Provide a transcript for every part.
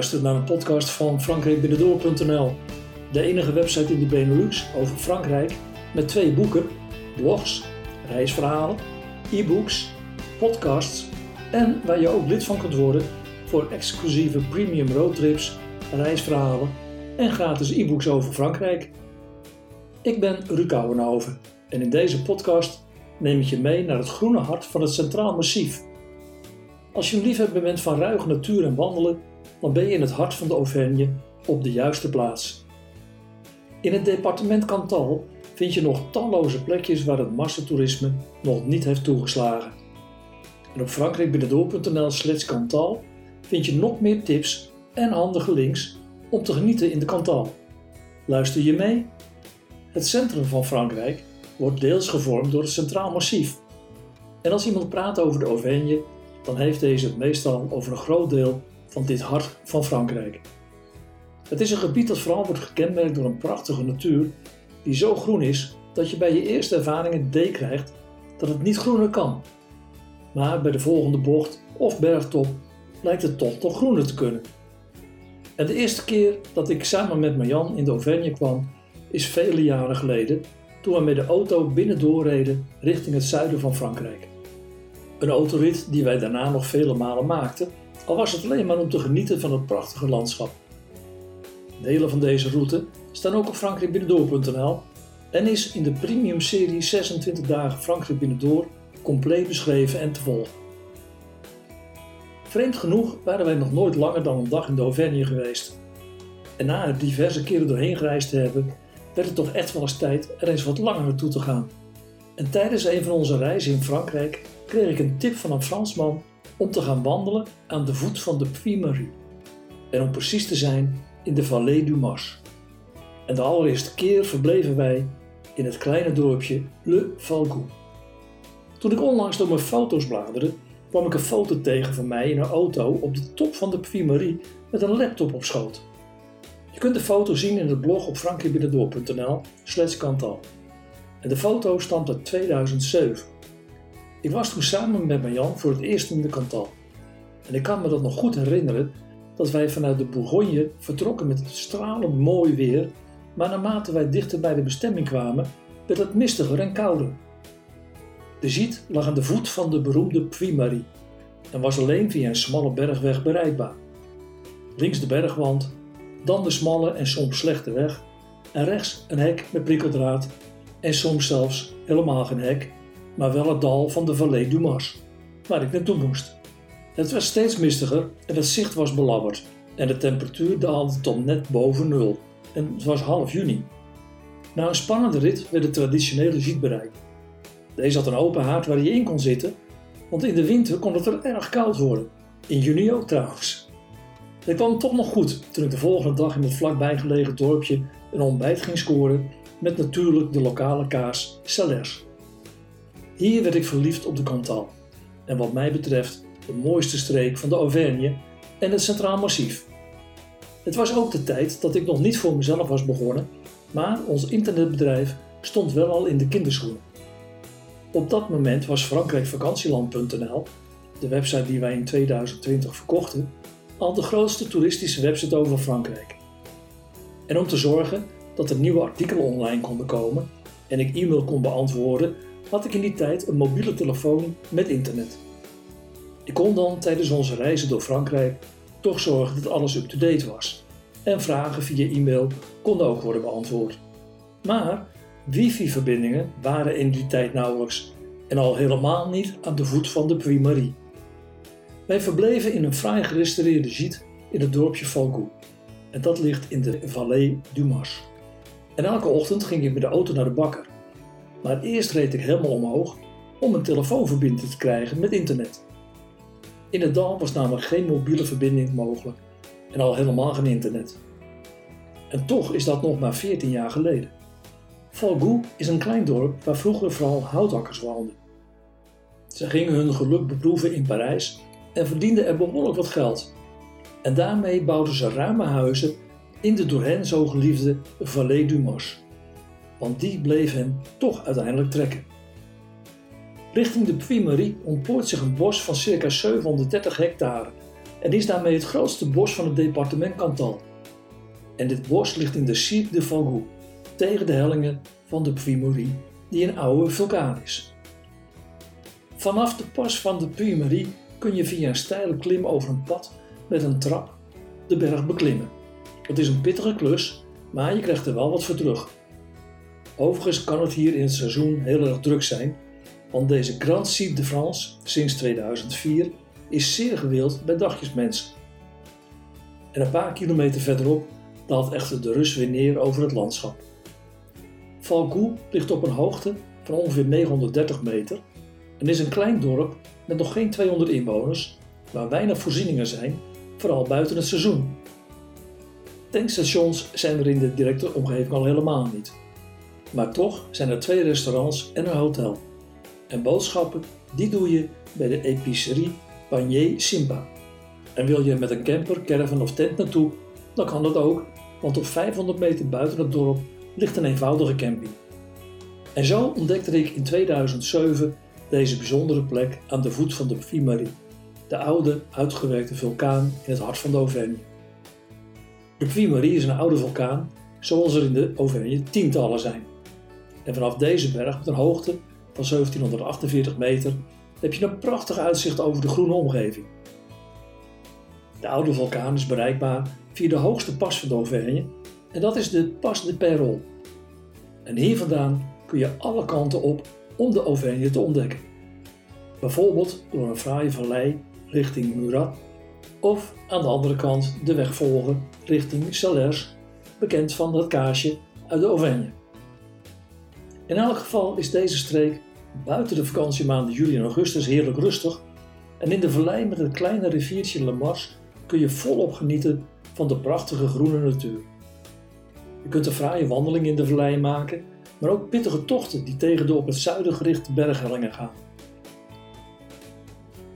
luistert naar een podcast van frankrijkbinnendoor.nl, de enige website in de Benelux over Frankrijk met twee boeken, blogs, reisverhalen, e-books, podcasts en waar je ook lid van kunt worden voor exclusieve premium roadtrips, reisverhalen en gratis e-books over Frankrijk. Ik ben Ruud Ouwenhoven en in deze podcast neem ik je mee naar het groene hart van het Centraal Massief. Als je een liefhebber bent van ruige natuur en wandelen, dan ben je in het hart van de Auvergne op de juiste plaats. In het departement Cantal vind je nog talloze plekjes waar het massatoerisme nog niet heeft toegeslagen. En op frankrijkbinnendoor.nl slash Cantal vind je nog meer tips en handige links om te genieten in de Cantal. Luister je mee? Het centrum van Frankrijk wordt deels gevormd door het Centraal Massief. En als iemand praat over de Auvergne, dan heeft deze het meestal over een groot deel van dit hart van Frankrijk. Het is een gebied dat vooral wordt gekenmerkt door een prachtige natuur die zo groen is dat je bij je eerste ervaringen idee krijgt dat het niet groener kan. Maar bij de volgende bocht of bergtop lijkt het toch nog groener te kunnen. En de eerste keer dat ik samen met Marjan in de Auvergne kwam, is vele jaren geleden, toen we met de auto binnen doorreden richting het zuiden van Frankrijk. Een autorit die wij daarna nog vele malen maakten, al was het alleen maar om te genieten van het prachtige landschap. Delen van deze route staan ook op frankrijkbinnendoor.nl en is in de premium serie 26 dagen Frankrijk binnendoor compleet beschreven en te volgen. Vreemd genoeg waren wij nog nooit langer dan een dag in de Auvergne geweest. En na er diverse keren doorheen gereisd te hebben, werd het toch echt wel eens tijd er eens wat langer naartoe te gaan. En tijdens een van onze reizen in Frankrijk kreeg ik een tip van een Fransman om te gaan wandelen aan de voet van de Puy-Marie. En om precies te zijn in de Vallée du Mars. En de allereerste keer verbleven wij in het kleine dorpje Le Falcou. Toen ik onlangs door mijn foto's bladerde, kwam ik een foto tegen van mij in een auto op de top van de Puy-Marie met een laptop op schoot. Je kunt de foto zien in het blog op frankiebinnendoor.nl slash. En de foto stamt uit 2007. Ik was toen samen met Marjan voor het eerst in de Cantal. En ik kan me dat nog goed herinneren dat wij vanuit de Bourgogne vertrokken met stralend mooi weer, maar naarmate wij dichter bij de bestemming kwamen, werd het mistiger en kouder. De Ziet lag aan de voet van de beroemde Puy-Marie en was alleen via een smalle bergweg bereikbaar. Links de bergwand, dan de smalle en soms slechte weg en rechts een hek met prikkeldraad en soms zelfs helemaal geen hek, maar wel het dal van de Vallée du Mars, waar ik naartoe moest. Het was steeds mistiger en het zicht was belabberd en de temperatuur daalde tot net boven nul en het was half juni. Na een spannende rit werd de traditionele ziet bereikt. Deze had een open haard waar je in kon zitten, want in de winter kon het er erg koud worden. In juni ook trouwens. Het kwam toch nog goed toen ik de volgende dag in het vlakbijgelegen dorpje een ontbijt ging scoren met natuurlijk de lokale kaas Salers. Hier werd ik verliefd op de Cantal en wat mij betreft de mooiste streek van de Auvergne en het Centraal Massief. Het was ook de tijd dat ik nog niet voor mezelf was begonnen, maar ons internetbedrijf stond wel al in de kinderschoenen. Op dat moment was frankrijkvakantieland.nl, de website die wij in 2020 verkochten, al de grootste toeristische website over Frankrijk. En om te zorgen dat er nieuwe artikelen online konden komen en ik e-mail kon beantwoorden, had ik in die tijd een mobiele telefoon met internet. Ik kon dan tijdens onze reizen door Frankrijk toch zorgen dat alles up-to-date was. En vragen via e-mail konden ook worden beantwoord. Maar wifi-verbindingen waren in die tijd nauwelijks en al helemaal niet aan de voet van de Puy-Marie. Wij verbleven in een fraai gerestaureerde gîte in het dorpje Falcou. En dat ligt in de Vallée du Mars. En elke ochtend ging ik met de auto naar de bakker. Maar eerst reed ik helemaal omhoog om een telefoonverbinding te krijgen met internet. In het dal was namelijk geen mobiele verbinding mogelijk en al helemaal geen internet. En toch is dat nog maar 14 jaar geleden. Falgou is een klein dorp waar vroeger vooral houthakkers woonden. Ze gingen hun geluk beproeven in Parijs en verdienden er behoorlijk wat geld. En daarmee bouwden ze ruime huizen in de door hen zo geliefde Vallée du Mars. Want die bleef hen toch uiteindelijk trekken. Richting de Puy-Marie ontplooit zich een bos van circa 730 hectare, en is daarmee het grootste bos van het departement Cantal. En dit bos ligt in de Cirque de Falgou, tegen de hellingen van de Puy-Marie, die een oude vulkaan is. Vanaf de pas van de Puy-Marie kun je via een steile klim over een pad met een trap de berg beklimmen. Het is een pittige klus, maar je krijgt er wel wat voor terug. Overigens kan het hier in het seizoen heel erg druk zijn, want deze Grand Site de France sinds 2004 is zeer gewild bij dagjesmensen. En een paar kilometer verderop daalt echter de rust weer neer over het landschap. Valcoux ligt op een hoogte van ongeveer 930 meter en is een klein dorp met nog geen 200 inwoners, waar weinig voorzieningen zijn, vooral buiten het seizoen. Tankstations zijn er in de directe omgeving al helemaal niet. Maar toch zijn er twee restaurants en een hotel. En boodschappen, die doe je bij de épicerie Panier Simba. En wil je met een camper, caravan of tent naartoe, dan kan dat ook, want op 500 meter buiten het dorp ligt een eenvoudige camping. En zo ontdekte ik in 2007 deze bijzondere plek aan de voet van de Puy de oude, uitgewerkte vulkaan in het hart van de Auvergne. De Puy is een oude vulkaan, zoals er in de Auvergne tientallen zijn. En vanaf deze berg met een hoogte van 1748 meter heb je een prachtig uitzicht over de groene omgeving. De oude vulkaan is bereikbaar via de hoogste pas van de Auvergne en dat is de Pas de Perrol. En hier vandaan kun je alle kanten op om de Auvergne te ontdekken. Bijvoorbeeld door een fraaie vallei richting Murat of aan de andere kant de weg volgen richting Salers, bekend van dat kaasje uit de Auvergne. In elk geval is deze streek buiten de vakantiemaanden juli en augustus heerlijk rustig en in de vallei met het kleine riviertje Le Mars kun je volop genieten van de prachtige groene natuur. Je kunt een fraaie wandeling in de vallei maken, maar ook pittige tochten die tegen de op het zuiden gerichte berghellingen gaan.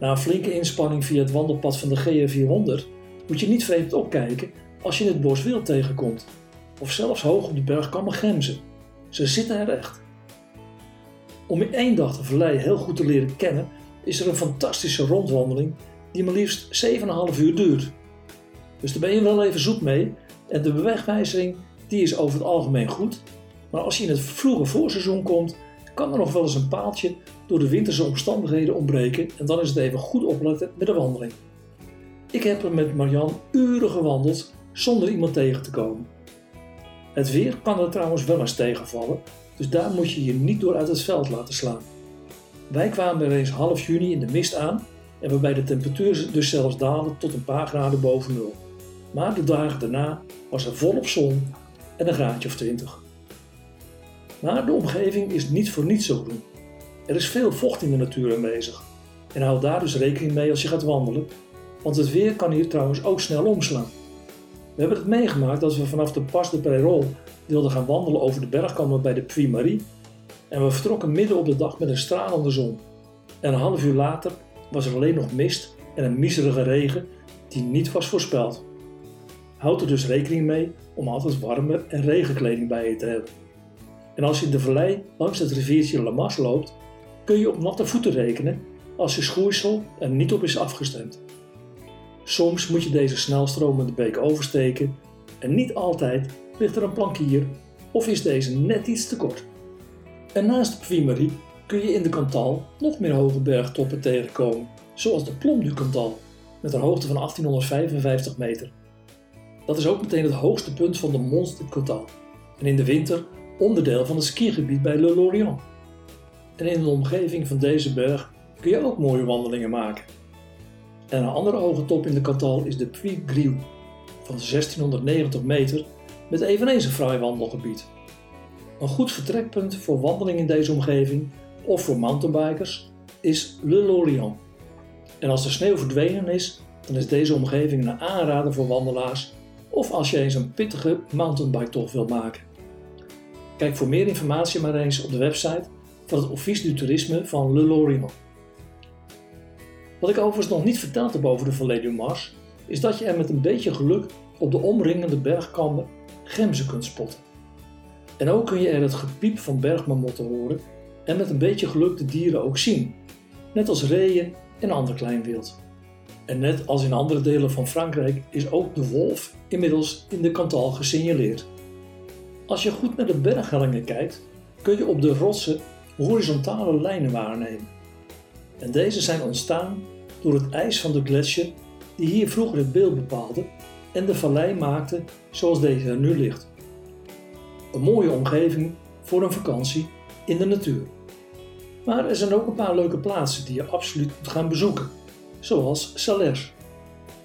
Na een flinke inspanning via het wandelpad van de GR400 moet je niet vreemd opkijken als je het bos wild tegenkomt, of zelfs hoog op de berg Kammergemzen. Ze zitten er echt. Om in één dag de vallei heel goed te leren kennen, is er een fantastische rondwandeling die maar liefst 7,5 uur duurt. Dus daar ben je wel even zoek mee en de bewegwijzering die is over het algemeen goed, maar als je in het vroege voorseizoen komt, kan er nog wel eens een paaltje door de winterse omstandigheden ontbreken en dan is het even goed opletten met de wandeling. Ik heb er met Marian uren gewandeld zonder iemand tegen te komen. Het weer kan er trouwens wel eens tegenvallen, dus daar moet je je niet door uit het veld laten slaan. Wij kwamen er eens half juni in de mist aan en waarbij de temperatuur dus zelfs daalde tot een paar graden boven nul. Maar de dagen daarna was er volop zon en een graadje of 20. Maar de omgeving is niet voor niets zo groen. Er is veel vocht in de natuur aanwezig. En hou daar dus rekening mee als je gaat wandelen, want het weer kan hier trouwens ook snel omslaan. We hebben het meegemaakt dat we vanaf de Pas de Prérol wilden gaan wandelen over de bergkammen bij de Puy-Marie en we vertrokken midden op de dag met een stralende zon. En een half uur later was er alleen nog mist en een miserige regen die niet was voorspeld. Houd er dus rekening mee om altijd warme en regenkleding bij je te hebben. En als je in de vallei langs het riviertje Lamas loopt, kun je op natte voeten rekenen als je schoeisel er niet op is afgestemd. Soms moet je deze snelstromende beek oversteken en niet altijd ligt er een plankier of is deze net iets te kort. En naast de Puy-Marie kun je in de Cantal nog meer hoge bergtoppen tegenkomen, zoals de Plom du Cantal met een hoogte van 1855 meter. Dat is ook meteen het hoogste punt van de Mons du Cantal en in de winter onderdeel van het skigebied bij Le Lorient. En in de omgeving van deze berg kun je ook mooie wandelingen maken. En een andere hoge top in de Cantal is de Puy Griou van 1690 meter met eveneens een fraai wandelgebied. Een goed vertrekpunt voor wandeling in deze omgeving of voor mountainbikers is Le Lorient. En als de sneeuw verdwenen is, dan is deze omgeving een aanrader voor wandelaars of als je eens een pittige mountainbike-tocht wilt maken. Kijk voor meer informatie maar eens op de website van het Office du Tourisme van Le Lorient. Wat ik overigens nog niet verteld heb over de Vallée Mars, is dat je er met een beetje geluk op de omringende bergkammen gemzen kunt spotten. En ook kun je er het gepiep van bergmamotten horen en met een beetje geluk de dieren ook zien, net als reeën en ander klein wild. En net als in andere delen van Frankrijk is ook de wolf inmiddels in de Cantal gesignaleerd. Als je goed naar de berghellingen kijkt, kun je op de rotsen horizontale lijnen waarnemen. En deze zijn ontstaan door het ijs van de gletsjer die hier vroeger het beeld bepaalde en de vallei maakte zoals deze er nu ligt. Een mooie omgeving voor een vakantie in de natuur. Maar er zijn ook een paar leuke plaatsen die je absoluut moet gaan bezoeken, zoals Salers.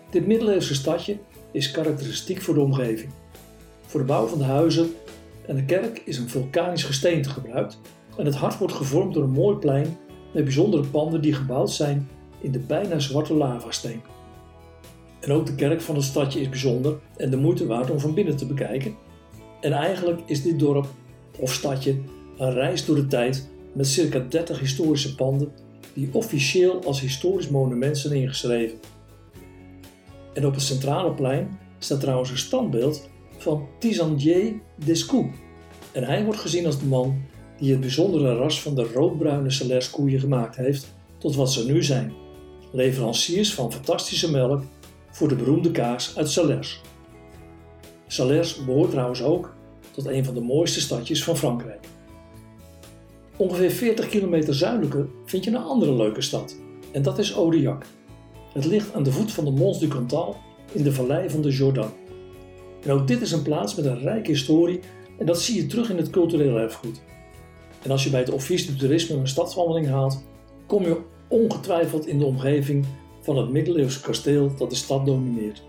Dit middeleeuwse stadje is karakteristiek voor de omgeving. Voor de bouw van de huizen en de kerk is een vulkanisch gesteente gebruikt en het hart wordt gevormd door een mooi plein met bijzondere panden die gebouwd zijn in de bijna zwarte lavasteen. En ook de kerk van het stadje is bijzonder en de moeite waard om van binnen te bekijken. En eigenlijk is dit dorp of stadje een reis door de tijd met circa 30 historische panden die officieel als historisch monument zijn ingeschreven. En op het centrale plein staat trouwens een standbeeld van Tizandier Descou. En hij wordt gezien als de man die het bijzondere ras van de roodbruine Salers koeien gemaakt heeft tot wat ze nu zijn. Leveranciers van fantastische melk voor de beroemde kaas uit Salers. Salers behoort trouwens ook tot een van de mooiste stadjes van Frankrijk. Ongeveer 40 kilometer zuidelijker vind je een andere leuke stad, en dat is Aurillac. Het ligt aan de voet van de Mons du Cantal in de vallei van de Jordan. En ook dit is een plaats met een rijke historie en dat zie je terug in het cultureel erfgoed. En als je bij het Office du Toerisme een stadswandeling haalt, kom je ongetwijfeld in de omgeving van het middeleeuwse kasteel dat de stad domineert.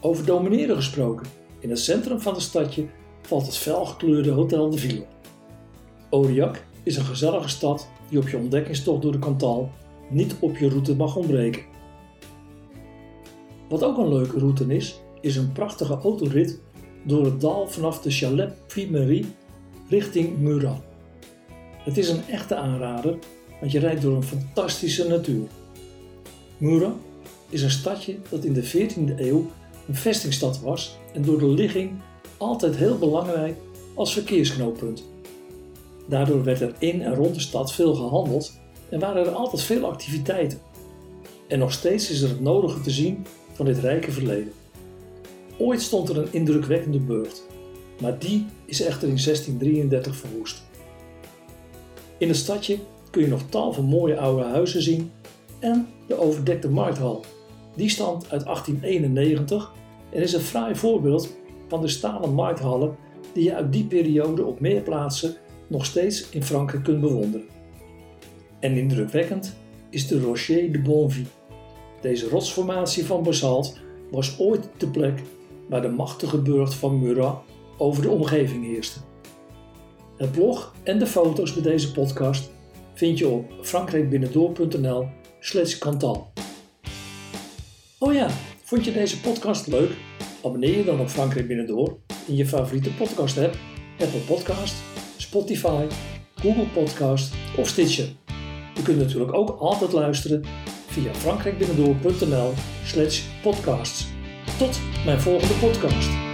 Over domineren gesproken, in het centrum van het stadje valt het felgekleurde Hotel de Ville. Aurillac is een gezellige stad die op je ontdekkingstocht door de Cantal niet op je route mag ontbreken. Wat ook een leuke route is, is een prachtige autorit door het dal vanaf de Chalet Puy-Marie richting Murat. Het is een echte aanrader, want je rijdt door een fantastische natuur. Murat is een stadje dat in de 14e eeuw een vestingstad was en door de ligging altijd heel belangrijk als verkeersknooppunt. Daardoor werd er in en rond de stad veel gehandeld en waren er altijd veel activiteiten. En nog steeds is er het nodige te zien van dit rijke verleden. Ooit stond er een indrukwekkende burcht, maar die is echter in 1633 verwoest. In het stadje kun je nog tal van mooie oude huizen zien en de overdekte markthal. Die stamt uit 1891 en is een fraai voorbeeld van de stalen markthallen die je uit die periode op meer plaatsen nog steeds in Frankrijk kunt bewonderen. En indrukwekkend is de Rocher de Bonvie. Deze rotsformatie van basalt was ooit de plek waar de machtige burcht van Murat over de omgeving heerste. Het blog en de foto's bij deze podcast vind je op frankrijkbinnendoor.nl slash kantal. Oh ja, vond je deze podcast leuk? Abonneer je dan op Frankrijk Binnendoor in je favoriete podcast app, Apple Podcast, Spotify, Google Podcast of Stitcher. Je kunt natuurlijk ook altijd luisteren via frankrijkbinnendoor.nl slash podcasts. Tot mijn volgende podcast.